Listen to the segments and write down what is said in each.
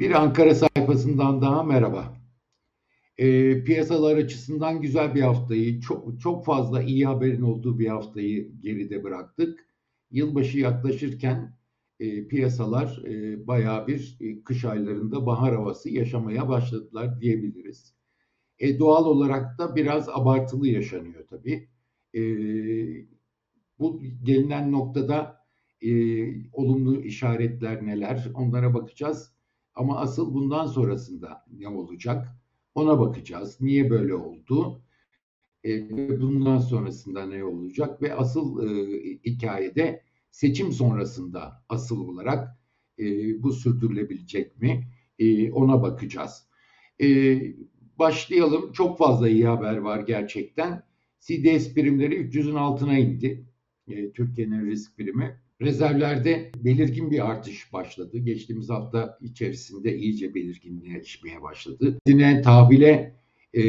Bir Ankara sayfasından daha merhaba. E, piyasalar açısından güzel bir haftayı, çok çok fazla iyi haberin olduğu bir haftayı geride bıraktık. Yılbaşı yaklaşırken e, piyasalar e, bayağı bir e, kış aylarında bahar havası yaşamaya başladılar diyebiliriz. E, doğal olarak da biraz abartılı yaşanıyor tabii. E, bu gelinen noktada e, olumlu işaretler neler onlara bakacağız. Ama asıl bundan sonrasında ne olacak ona bakacağız. Niye böyle oldu? E, bundan sonrasında ne olacak? Ve asıl e, hikayede seçim sonrasında asıl olarak e, bu sürdürülebilecek mi? E, ona bakacağız. E, başlayalım. Çok fazla iyi haber var gerçekten. CDS primleri 300'ün altına indi. E, Türkiye'nin risk primi. Rezervlerde belirgin bir artış başladı. Geçtiğimiz hafta içerisinde iyice belirginleşmeye başladı. Yine tahvile e,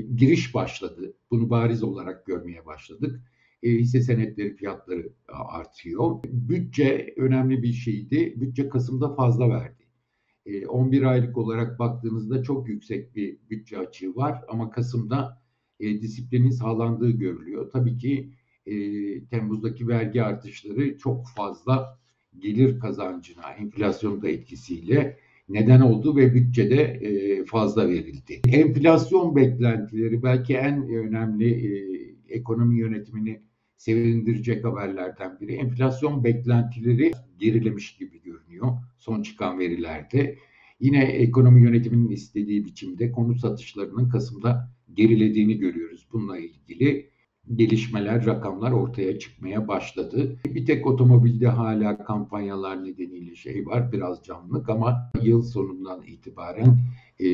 giriş başladı. Bunu bariz olarak görmeye başladık. E, hisse senetleri fiyatları artıyor. Bütçe önemli bir şeydi. Bütçe Kasım'da fazla verdi. E, 11 aylık olarak baktığınızda çok yüksek bir bütçe açığı var ama Kasım'da e, disiplinin sağlandığı görülüyor. Tabii ki e, Temmuz'daki vergi artışları çok fazla gelir kazancına, enflasyon da etkisiyle neden oldu ve bütçede e, fazla verildi. Enflasyon beklentileri belki en önemli e, ekonomi yönetimini sevindirecek haberlerden biri. Enflasyon beklentileri gerilemiş gibi görünüyor son çıkan verilerde. Yine ekonomi yönetiminin istediği biçimde konut satışlarının Kasım'da gerilediğini görüyoruz. Bununla ilgili gelişmeler, rakamlar ortaya çıkmaya başladı. Bir tek otomobilde hala kampanyalar nedeniyle şey var, biraz canlılık ama yıl sonundan itibaren e,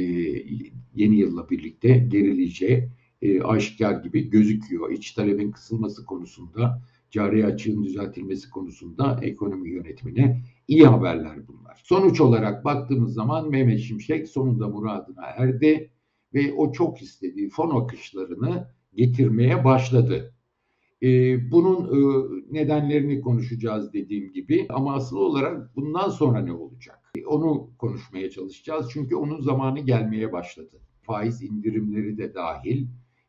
yeni yılla birlikte gerileyeceği e, aşikar gibi gözüküyor. İç talebin kısılması konusunda, cari açığın düzeltilmesi konusunda ekonomi yönetimine iyi haberler bunlar. Sonuç olarak baktığımız zaman Mehmet Şimşek sonunda muradına erdi ve o çok istediği fon akışlarını getirmeye başladı. Ee, bunun e, nedenlerini konuşacağız dediğim gibi ama asıl olarak bundan sonra ne olacak? Onu konuşmaya çalışacağız çünkü onun zamanı gelmeye başladı. Faiz indirimleri de dahil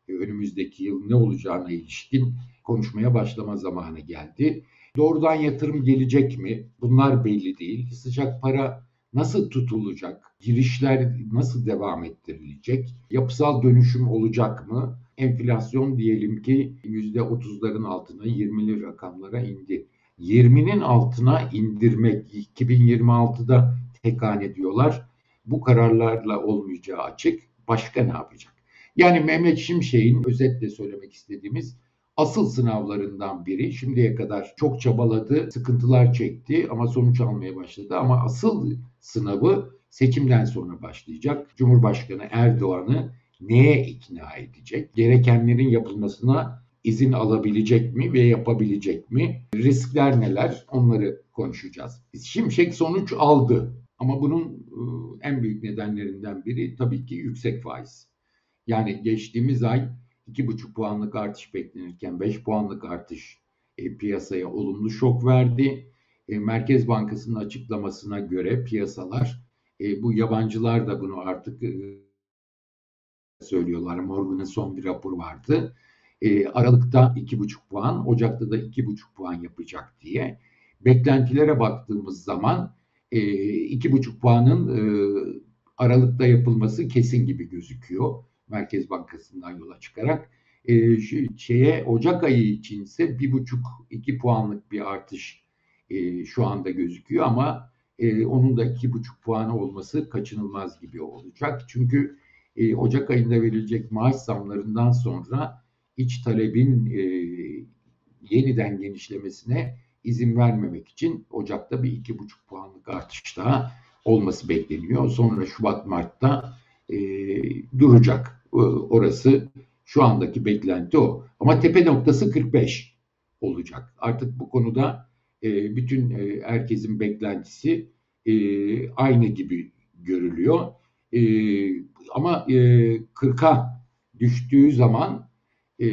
e, önümüzdeki yıl ne olacağına ilişkin konuşmaya başlama zamanı geldi. Doğrudan yatırım gelecek mi? Bunlar belli değil. Sıcak para nasıl tutulacak? Girişler nasıl devam ettirilecek? Yapısal dönüşüm olacak mı? Enflasyon diyelim ki %30'ların altına 20'li rakamlara indi. 20'nin altına indirmek 2026'da tekan ediyorlar. Bu kararlarla olmayacağı açık. Başka ne yapacak? Yani Mehmet Şimşek'in özetle söylemek istediğimiz asıl sınavlarından biri. Şimdiye kadar çok çabaladı, sıkıntılar çekti ama sonuç almaya başladı. Ama asıl sınavı seçimden sonra başlayacak. Cumhurbaşkanı Erdoğan'ı neye ikna edecek? Gerekenlerin yapılmasına izin alabilecek mi ve yapabilecek mi? Riskler neler? Onları konuşacağız. Şimşek sonuç aldı ama bunun ıı, en büyük nedenlerinden biri tabii ki yüksek faiz. Yani geçtiğimiz ay 2,5 puanlık artış beklenirken 5 puanlık artış e, piyasaya olumlu şok verdi. E, Merkez Bankası'nın açıklamasına göre piyasalar e, bu yabancılar da bunu artık e, söylüyorlar. Morgan'ın son bir rapor vardı. E, Aralık'ta 2,5 puan, Ocak'ta da 2,5 puan yapacak diye. Beklentilere baktığımız zaman e, 2,5 puanın e, Aralık'ta yapılması kesin gibi gözüküyor. Merkez Bankası'ndan yola çıkarak. E, şeye Ocak ayı için ise 1,5-2 puanlık bir artış e, şu anda gözüküyor ama e, onun da 2,5 puanı olması kaçınılmaz gibi olacak. Çünkü e, Ocak ayında verilecek maaş zamlarından sonra iç talebin e, yeniden genişlemesine izin vermemek için Ocak'ta bir iki buçuk puanlık artış daha olması bekleniyor. Sonra Şubat Mart'ta e, duracak. Orası şu andaki beklenti o. Ama tepe noktası 45 olacak. Artık bu konuda e, bütün e, herkesin beklentisi e, aynı gibi görülüyor. E, ama e, 40'a düştüğü zaman e,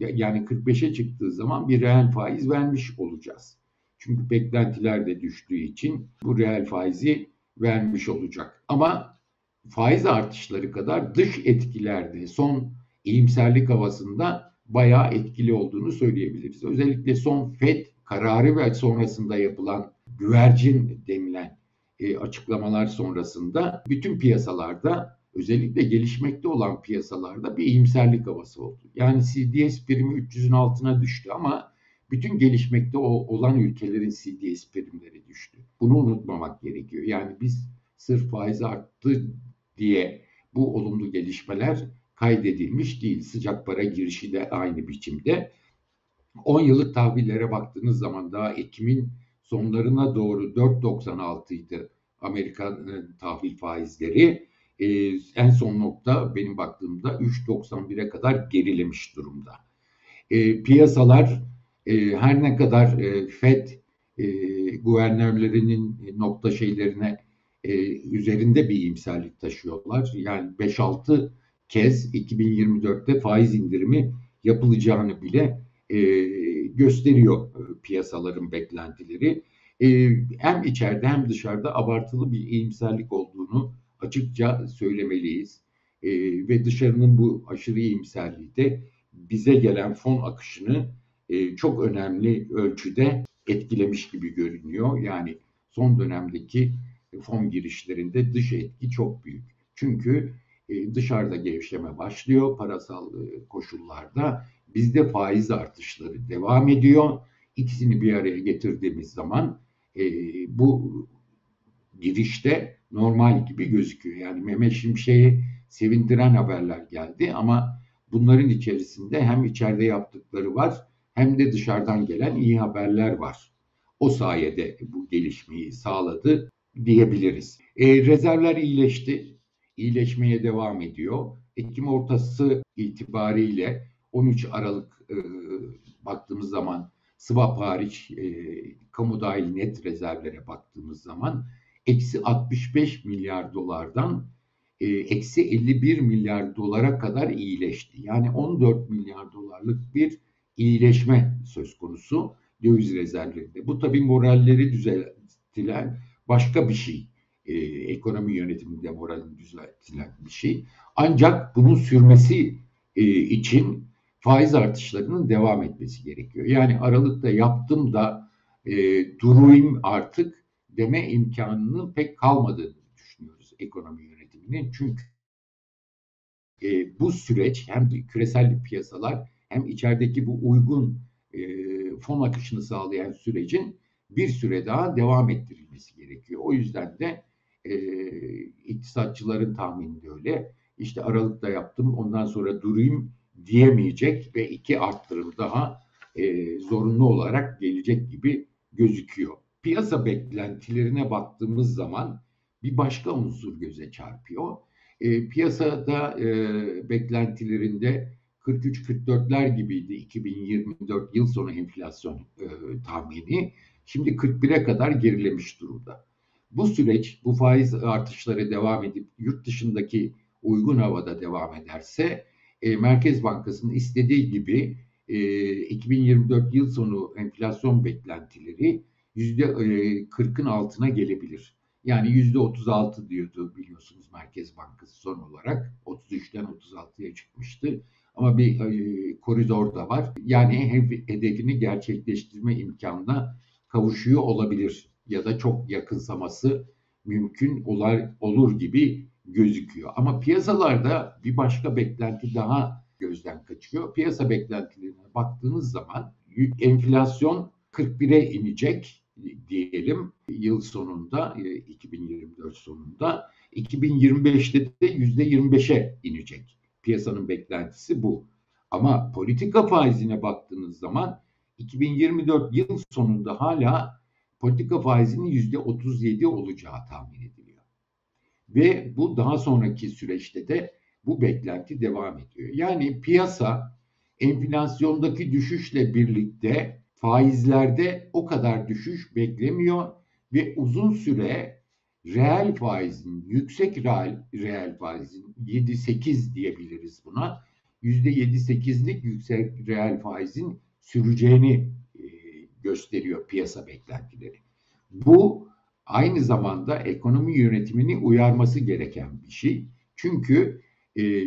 yani 45'e çıktığı zaman bir reel faiz vermiş olacağız. Çünkü beklentiler de düştüğü için bu reel faizi vermiş olacak. Ama faiz artışları kadar dış etkilerde son iyimserlik havasında bayağı etkili olduğunu söyleyebiliriz. Özellikle son FED kararı ve sonrasında yapılan güvercin denilen e, açıklamalar sonrasında bütün piyasalarda özellikle gelişmekte olan piyasalarda bir iyimserlik havası oldu. Yani CDS primi 300'ün altına düştü ama bütün gelişmekte olan ülkelerin CDS primleri düştü. Bunu unutmamak gerekiyor. Yani biz sırf faiz arttı diye bu olumlu gelişmeler kaydedilmiş değil. Sıcak para girişi de aynı biçimde. 10 yıllık tahvillere baktığınız zaman daha Ekim'in sonlarına doğru 4.96 idi Amerikan tahvil faizleri. Ee, en son nokta benim baktığımda 3.91'e kadar gerilemiş durumda. Ee, piyasalar e, her ne kadar e, FED e, guvernörlerinin nokta şeylerine e, üzerinde bir iyimserlik taşıyorlar. Yani 5-6 kez 2024'te faiz indirimi yapılacağını bile e, gösteriyor e, piyasaların beklentileri. E, hem içeride hem dışarıda abartılı bir iyimserlik olduğunu açıkça söylemeliyiz. E, ve dışarının bu aşırı iyimserliği de bize gelen fon akışını çok önemli ölçüde etkilemiş gibi görünüyor. Yani son dönemdeki fon girişlerinde dış etki çok büyük. Çünkü dışarıda gevşeme başlıyor parasal koşullarda. Bizde faiz artışları devam ediyor. İkisini bir araya getirdiğimiz zaman e, bu girişte normal gibi gözüküyor. Yani Mehmet Şimşek'e sevindiren haberler geldi ama bunların içerisinde hem içeride yaptıkları var hem de dışarıdan gelen iyi haberler var. O sayede bu gelişmeyi sağladı diyebiliriz. E, rezervler iyileşti, iyileşmeye devam ediyor. Ekim ortası itibariyle 13 Aralık e, baktığımız zaman swap hariç e, kamu dahil net rezervlere baktığımız zaman eksi 65 milyar dolardan e, eksi 51 milyar dolara kadar iyileşti. Yani 14 milyar dolarlık bir iyileşme söz konusu döviz rezervlerinde. Bu tabii moralleri düzeltilen başka bir şey. E, ekonomi yönetiminde moralini düzeltilen bir şey. Ancak bunun sürmesi e, için faiz artışlarının devam etmesi gerekiyor. Yani Aralık'ta yaptım da e, durayım artık deme imkanının pek kalmadığını düşünüyoruz ekonomi yönetiminin. Çünkü e, bu süreç hem küresel piyasalar hem içerideki bu uygun e, fon akışını sağlayan sürecin bir süre daha devam ettirilmesi gerekiyor. O yüzden de e, iktisatçıların tahmini de öyle. İşte Aralık'ta yaptım ondan sonra durayım diyemeyecek ve iki arttırım daha e, zorunlu olarak gelecek gibi gözüküyor. Piyasa beklentilerine baktığımız zaman bir başka unsur göze çarpıyor. E, piyasada e, beklentilerinde 43-44'ler gibiydi 2024 yıl sonu enflasyon e, tahmini. Şimdi 41'e kadar gerilemiş durumda. Bu süreç, bu faiz artışları devam edip yurt dışındaki uygun havada devam ederse e, Merkez Bankası'nın istediği gibi e, 2024 yıl sonu enflasyon beklentileri %40'ın e, altına gelebilir. Yani %36 diyordu biliyorsunuz Merkez Bankası son olarak. 33'ten 36'ya çıkmıştı. Ama bir e, koridor da var. Yani hedefini gerçekleştirme imkanına kavuşuyor olabilir ya da çok yakınsaması mümkün olur gibi gözüküyor. Ama piyasalarda bir başka beklenti daha gözden kaçıyor. Piyasa beklentilerine baktığınız zaman enflasyon 41'e inecek diyelim yıl sonunda 2024 e, sonunda 2025'te de %25'e inecek. Piyasanın beklentisi bu. Ama politika faizine baktığınız zaman 2024 yıl sonunda hala politika faizinin yüzde 37 olacağı tahmin ediliyor. Ve bu daha sonraki süreçte de bu beklenti devam ediyor. Yani piyasa enflasyondaki düşüşle birlikte faizlerde o kadar düşüş beklemiyor ve uzun süre reel faizin, yüksek reel, reel faizin 7-8 diyebiliriz buna. %7-8'lik yüksek reel faizin süreceğini e, gösteriyor piyasa beklentileri. Bu aynı zamanda ekonomi yönetimini uyarması gereken bir şey. Çünkü e,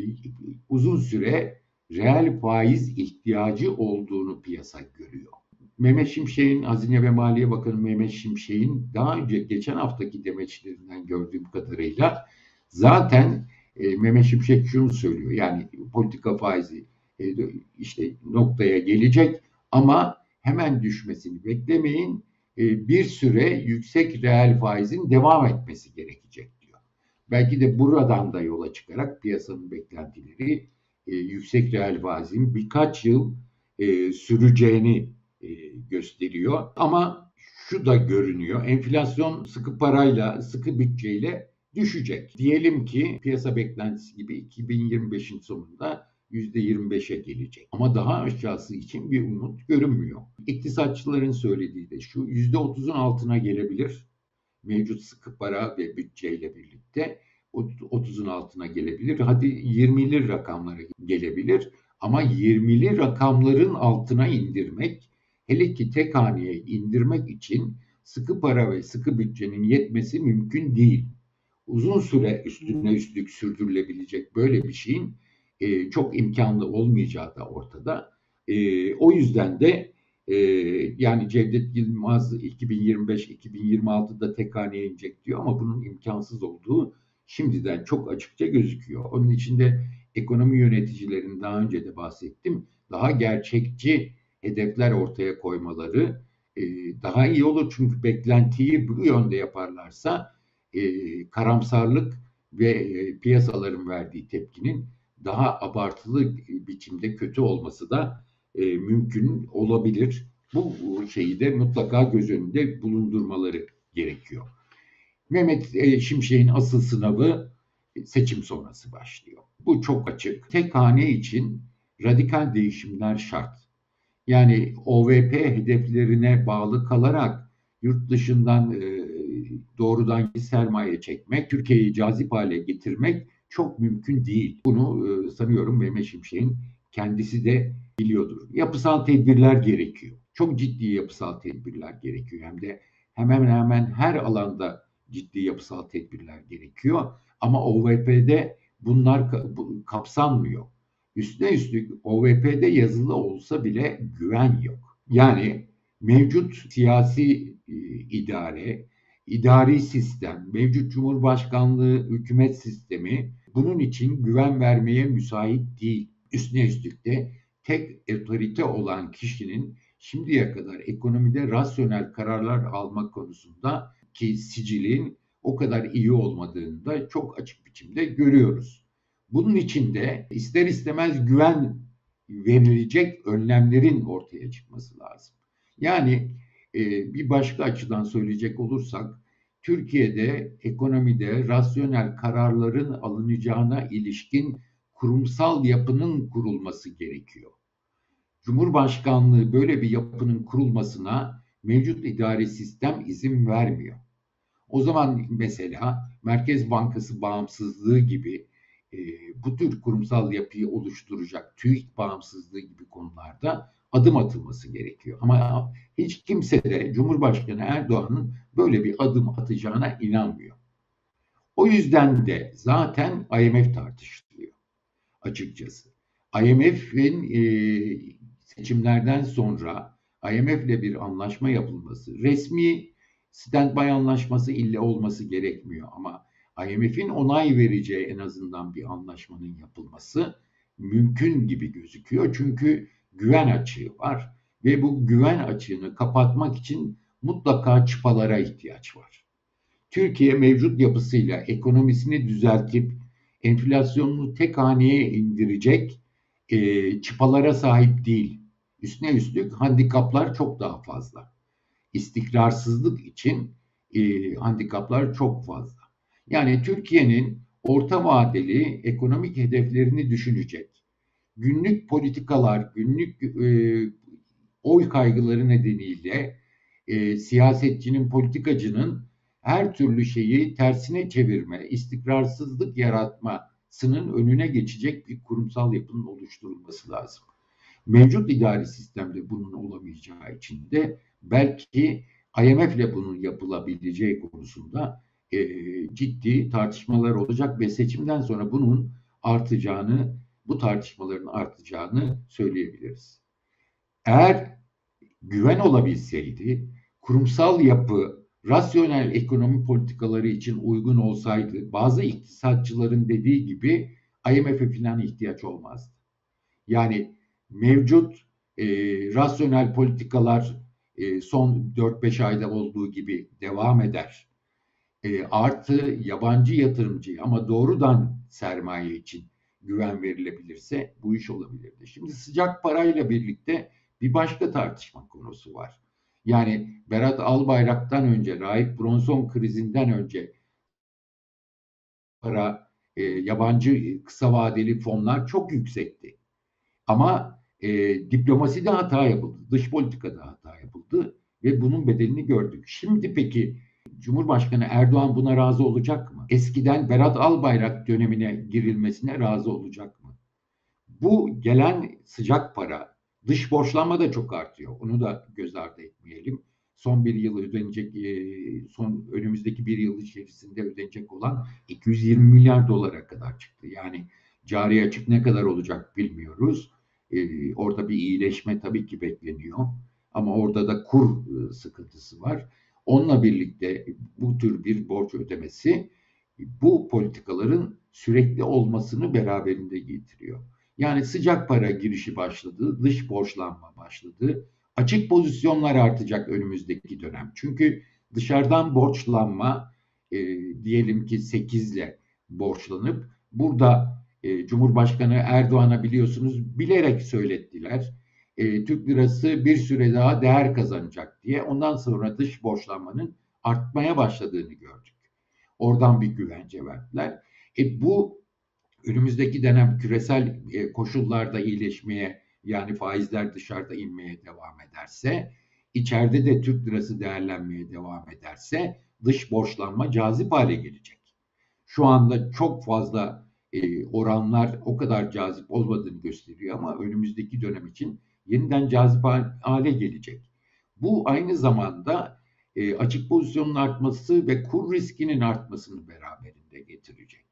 uzun süre reel faiz ihtiyacı olduğunu piyasa görüyor. Mehmet Şimşek'in, Hazine ve Maliye Bakanı Mehmet Şimşek'in daha önce geçen haftaki demeçlerinden gördüğüm kadarıyla zaten e, Mehmet Şimşek şunu söylüyor. Yani politika faizi e, işte noktaya gelecek ama hemen düşmesini beklemeyin. E, bir süre yüksek reel faizin devam etmesi gerekecek diyor. Belki de buradan da yola çıkarak piyasanın beklentileri e, yüksek reel faizin birkaç yıl e, süreceğini gösteriyor. Ama şu da görünüyor. Enflasyon sıkı parayla, sıkı bütçeyle düşecek. Diyelim ki piyasa beklentisi gibi 2025'in sonunda %25'e gelecek. Ama daha aşağısı için bir umut görünmüyor. İktisatçıların söylediği de şu %30'un altına gelebilir. Mevcut sıkı para ve bütçeyle birlikte 30'un altına gelebilir. Hadi 20'li rakamlara gelebilir. Ama 20'li rakamların altına indirmek, hele ki tek haneye indirmek için sıkı para ve sıkı bütçenin yetmesi mümkün değil. Uzun süre üstüne üstlük sürdürülebilecek böyle bir şeyin e, çok imkanlı olmayacağı da ortada. E, o yüzden de e, yani Cevdet Yılmaz 2025-2026'da tek haneye inecek diyor ama bunun imkansız olduğu şimdiden çok açıkça gözüküyor. Onun içinde ekonomi yöneticilerin daha önce de bahsettim. Daha gerçekçi hedefler ortaya koymaları e, daha iyi olur. Çünkü beklentiyi bu yönde yaparlarsa e, karamsarlık ve e, piyasaların verdiği tepkinin daha abartılı biçimde kötü olması da e, mümkün olabilir. Bu şeyi de mutlaka göz önünde bulundurmaları gerekiyor. Mehmet e, Şimşek'in asıl sınavı seçim sonrası başlıyor. Bu çok açık. Tek hane için radikal değişimler şart. Yani OVP hedeflerine bağlı kalarak yurt dışından e, doğrudan sermaye çekmek, Türkiye'yi cazip hale getirmek çok mümkün değil. Bunu e, sanıyorum Mehmet Şimşek'in kendisi de biliyordur. Yapısal tedbirler gerekiyor. Çok ciddi yapısal tedbirler gerekiyor. Hem de hemen hemen her alanda ciddi yapısal tedbirler gerekiyor. Ama OVP'de bunlar kapsanmıyor. Üstüne üstlük OVP'de yazılı olsa bile güven yok. Yani mevcut siyasi e, idare, idari sistem, mevcut cumhurbaşkanlığı, hükümet sistemi bunun için güven vermeye müsait değil. Üstüne üstlük de tek otorite olan kişinin şimdiye kadar ekonomide rasyonel kararlar almak konusunda ki sicilin o kadar iyi olmadığını da çok açık biçimde görüyoruz. Bunun için de ister istemez güven verilecek önlemlerin ortaya çıkması lazım. Yani e, bir başka açıdan söyleyecek olursak Türkiye'de ekonomide rasyonel kararların alınacağına ilişkin kurumsal yapının kurulması gerekiyor. Cumhurbaşkanlığı böyle bir yapının kurulmasına mevcut idari sistem izin vermiyor. O zaman mesela Merkez Bankası bağımsızlığı gibi e, bu tür kurumsal yapıyı oluşturacak TÜİK bağımsızlığı gibi konularda adım atılması gerekiyor. Ama hiç kimse de Cumhurbaşkanı Erdoğan'ın böyle bir adım atacağına inanmıyor. O yüzden de zaten IMF tartışılıyor açıkçası. IMF'in e, seçimlerden sonra IMF'le bir anlaşma yapılması, resmi standby anlaşması ille olması gerekmiyor ama IMF'in onay vereceği en azından bir anlaşmanın yapılması mümkün gibi gözüküyor. Çünkü güven açığı var ve bu güven açığını kapatmak için mutlaka çıpalara ihtiyaç var. Türkiye mevcut yapısıyla ekonomisini düzeltip enflasyonunu tek haneye indirecek e, çıpalara sahip değil. Üstüne üstlük handikaplar çok daha fazla. İstikrarsızlık için e, handikaplar çok fazla. Yani Türkiye'nin orta vadeli ekonomik hedeflerini düşünecek günlük politikalar, günlük e, oy kaygıları nedeniyle e, siyasetçinin, politikacının her türlü şeyi tersine çevirme, istikrarsızlık yaratmasının önüne geçecek bir kurumsal yapının oluşturulması lazım. Mevcut idari sistemde bunun olamayacağı için de belki IMF ile bunun yapılabileceği konusunda e, ciddi tartışmalar olacak ve seçimden sonra bunun artacağını, bu tartışmaların artacağını söyleyebiliriz. Eğer güven olabilseydi, kurumsal yapı rasyonel ekonomi politikaları için uygun olsaydı, bazı iktisatçıların dediği gibi IMF'e falan ihtiyaç olmazdı. Yani mevcut e, rasyonel politikalar e, son 4-5 ayda olduğu gibi devam eder. E, artı yabancı yatırımcı ama doğrudan sermaye için güven verilebilirse bu iş olabilirdi. Şimdi sıcak parayla birlikte bir başka tartışma konusu var. Yani Berat Albayrak'tan önce, Rahip Bronson krizinden önce para, e, yabancı kısa vadeli fonlar çok yüksekti. Ama e, diplomaside hata yapıldı, dış politikada hata yapıldı ve bunun bedelini gördük. Şimdi peki Cumhurbaşkanı Erdoğan buna razı olacak mı? Eskiden Berat Albayrak dönemine girilmesine razı olacak mı? Bu gelen sıcak para, dış borçlanma da çok artıyor. Onu da göz ardı etmeyelim. Son bir yıl ödenecek, e, son önümüzdeki bir yıl içerisinde ödenecek olan 220 milyar dolara kadar çıktı. Yani cari açık ne kadar olacak bilmiyoruz. E, orada bir iyileşme tabii ki bekleniyor. Ama orada da kur e, sıkıntısı var. Onunla birlikte bu tür bir borç ödemesi bu politikaların sürekli olmasını beraberinde getiriyor. Yani sıcak para girişi başladı, dış borçlanma başladı. Açık pozisyonlar artacak önümüzdeki dönem. Çünkü dışarıdan borçlanma e, diyelim ki 8 ile borçlanıp burada e, Cumhurbaşkanı Erdoğan'a biliyorsunuz bilerek söylettiler e, Türk lirası bir süre daha değer kazanacak diye ondan sonra dış borçlanmanın artmaya başladığını gördük. Oradan bir güvence verdiler. E, bu önümüzdeki dönem küresel e, koşullarda iyileşmeye yani faizler dışarıda inmeye devam ederse, içeride de Türk lirası değerlenmeye devam ederse dış borçlanma cazip hale gelecek. Şu anda çok fazla e, oranlar o kadar cazip olmadığını gösteriyor ama önümüzdeki dönem için yeniden cazip hale gelecek. Bu aynı zamanda e, açık pozisyonun artması ve kur riskinin artmasını beraberinde getirecek.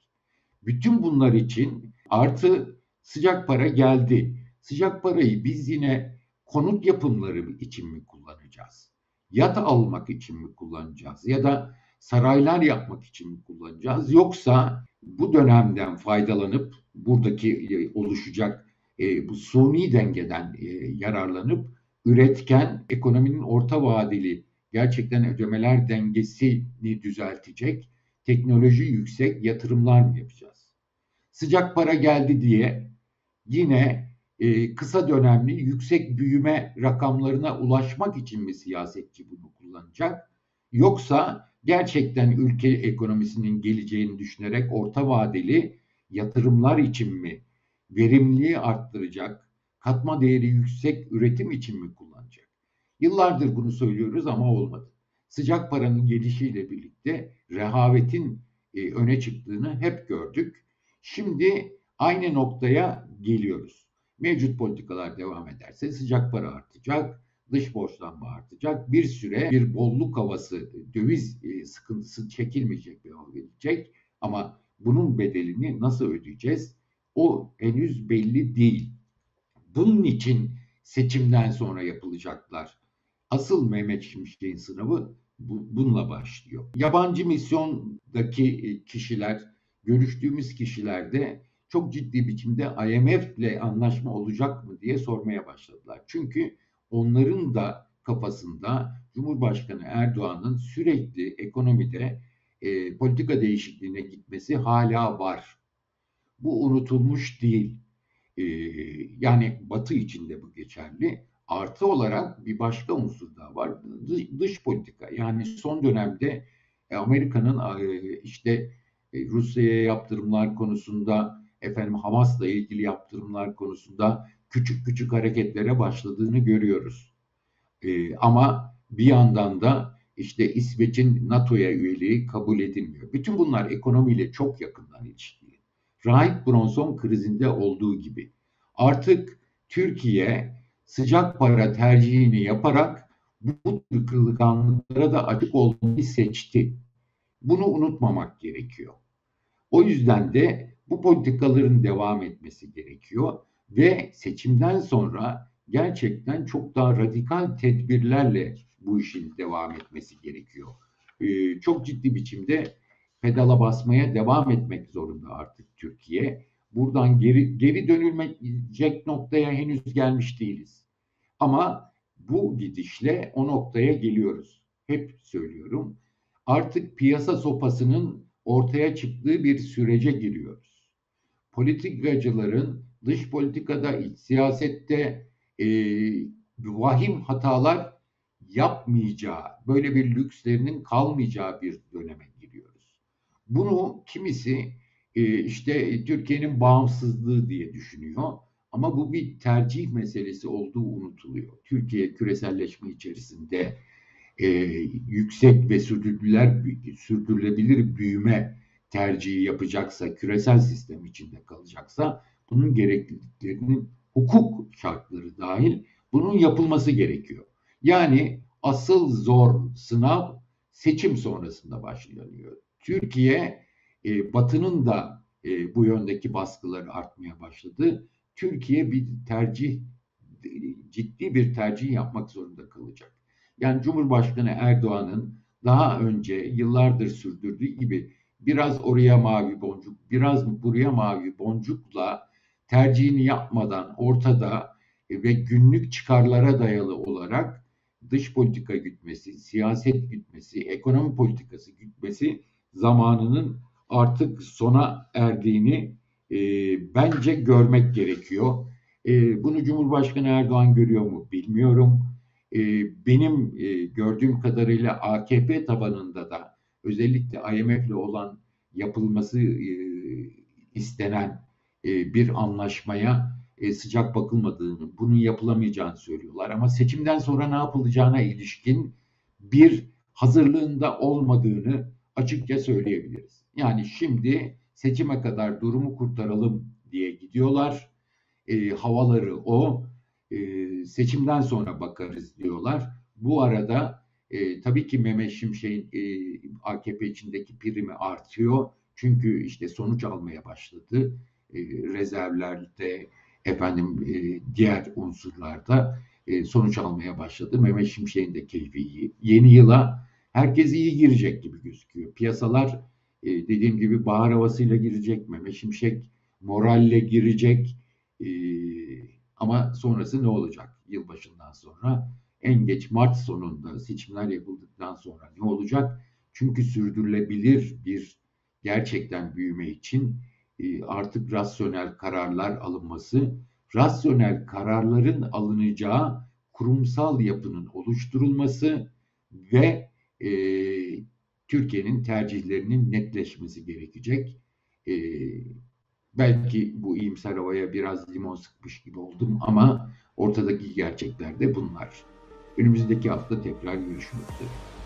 Bütün bunlar için artı sıcak para geldi. Sıcak parayı biz yine konut yapımları için mi kullanacağız? Yat almak için mi kullanacağız? Ya da saraylar yapmak için mi kullanacağız? Yoksa bu dönemden faydalanıp buradaki e, oluşacak e, bu suni dengeden e, yararlanıp üretken ekonominin orta vadeli gerçekten ödemeler dengesini düzeltecek teknoloji yüksek yatırımlar mı yapacağız? Sıcak para geldi diye yine e, kısa dönemli yüksek büyüme rakamlarına ulaşmak için mi siyasetçi bunu kullanacak? Yoksa gerçekten ülke ekonomisinin geleceğini düşünerek orta vadeli yatırımlar için mi verimliliği arttıracak, katma değeri yüksek üretim için mi kullanacak? Yıllardır bunu söylüyoruz ama olmadı. Sıcak paranın gelişiyle birlikte rehavetin e, öne çıktığını hep gördük. Şimdi aynı noktaya geliyoruz. Mevcut politikalar devam ederse sıcak para artacak, dış borçlanma artacak. Bir süre bir bolluk havası, döviz e, sıkıntısı çekilmeyecek hal gelecek. Ama bunun bedelini nasıl ödeyeceğiz? O henüz belli değil. Bunun için seçimden sonra yapılacaklar. Asıl Mehmet Şimşek'in sınavı bu, bununla başlıyor. Yabancı misyondaki e, kişiler, görüştüğümüz kişiler de çok ciddi biçimde IMF ile anlaşma olacak mı diye sormaya başladılar. Çünkü onların da kafasında Cumhurbaşkanı Erdoğan'ın sürekli ekonomide e, politika değişikliğine gitmesi hala var. Bu unutulmuş değil. Ee, yani Batı içinde bu geçerli. Artı olarak bir başka unsur daha var. Dış politika. Yani son dönemde e, Amerika'nın e, işte e, Rusya'ya yaptırımlar konusunda, efendim Hamas'la ilgili yaptırımlar konusunda küçük küçük hareketlere başladığını görüyoruz. Ama bir yandan da işte İsveç'in NATO'ya üyeliği kabul edilmiyor. Bütün bunlar ekonomiyle çok yakından ilişkili. Rahip Bronson krizinde olduğu gibi. Artık Türkiye sıcak para tercihini yaparak bu tür kırılganlıklara da açık olmayı seçti. Bunu unutmamak gerekiyor. O yüzden de bu politikaların devam etmesi gerekiyor ve seçimden sonra gerçekten çok daha radikal tedbirlerle bu işin devam etmesi gerekiyor. Ee, çok ciddi biçimde pedala basmaya devam etmek zorunda artık Türkiye. Buradan geri, geri dönülmeyecek noktaya henüz gelmiş değiliz. Ama bu gidişle o noktaya geliyoruz. Hep söylüyorum. Artık piyasa sopasının ortaya çıktığı bir sürece giriyoruz. Politikacıların dış politikada, iç siyasette e, vahim hatalar yapmayacağı, böyle bir lükslerinin kalmayacağı bir döneme. Bunu kimisi e, işte Türkiye'nin bağımsızlığı diye düşünüyor. Ama bu bir tercih meselesi olduğu unutuluyor. Türkiye küreselleşme içerisinde e, yüksek ve sürdürülebilir, sürdürülebilir büyüme tercihi yapacaksa, küresel sistem içinde kalacaksa bunun gerekliliklerinin hukuk şartları dahil bunun yapılması gerekiyor. Yani asıl zor sınav seçim sonrasında başlanıyor. Türkiye e, Batı'nın da e, bu yöndeki baskıları artmaya başladı. Türkiye bir tercih, ciddi bir tercih yapmak zorunda kalacak. Yani Cumhurbaşkanı Erdoğan'ın daha önce yıllardır sürdürdüğü gibi biraz oraya mavi boncuk, biraz buraya mavi boncukla tercihini yapmadan ortada ve günlük çıkarlara dayalı olarak dış politika gütmesi, siyaset gütmesi, ekonomi politikası gütmesi zamanının artık sona erdiğini e, bence görmek gerekiyor. E, bunu Cumhurbaşkanı Erdoğan görüyor mu bilmiyorum. E, benim e, gördüğüm kadarıyla AKP tabanında da özellikle IMF ile olan yapılması e, istenen e, bir anlaşmaya e, sıcak bakılmadığını, bunun yapılamayacağını söylüyorlar. Ama seçimden sonra ne yapılacağına ilişkin bir hazırlığında olmadığını açıkça söyleyebiliriz. Yani şimdi seçime kadar durumu kurtaralım diye gidiyorlar. E, havaları o. E, seçimden sonra bakarız diyorlar. Bu arada e, tabii ki Mehmet Şimşek'in e, AKP içindeki primi artıyor. Çünkü işte sonuç almaya başladı. E, rezervlerde efendim e, diğer unsurlarda e, sonuç almaya başladı. Mehmet Şimşek'in de keyfi iyi. Yeni yıla herkes iyi girecek gibi gözüküyor. Piyasalar e, dediğim gibi bahar havasıyla girecek. Mehmet Şimşek moralle girecek. E, ama sonrası ne olacak? Yılbaşından sonra en geç Mart sonunda seçimler yapıldıktan sonra ne olacak? Çünkü sürdürülebilir bir gerçekten büyüme için e, artık rasyonel kararlar alınması, rasyonel kararların alınacağı kurumsal yapının oluşturulması ve e, Türkiye'nin tercihlerinin netleşmesi gerekecek. E, belki bu iyimser havaya biraz limon sıkmış gibi oldum ama ortadaki gerçekler de bunlar. Önümüzdeki hafta tekrar görüşmek üzere.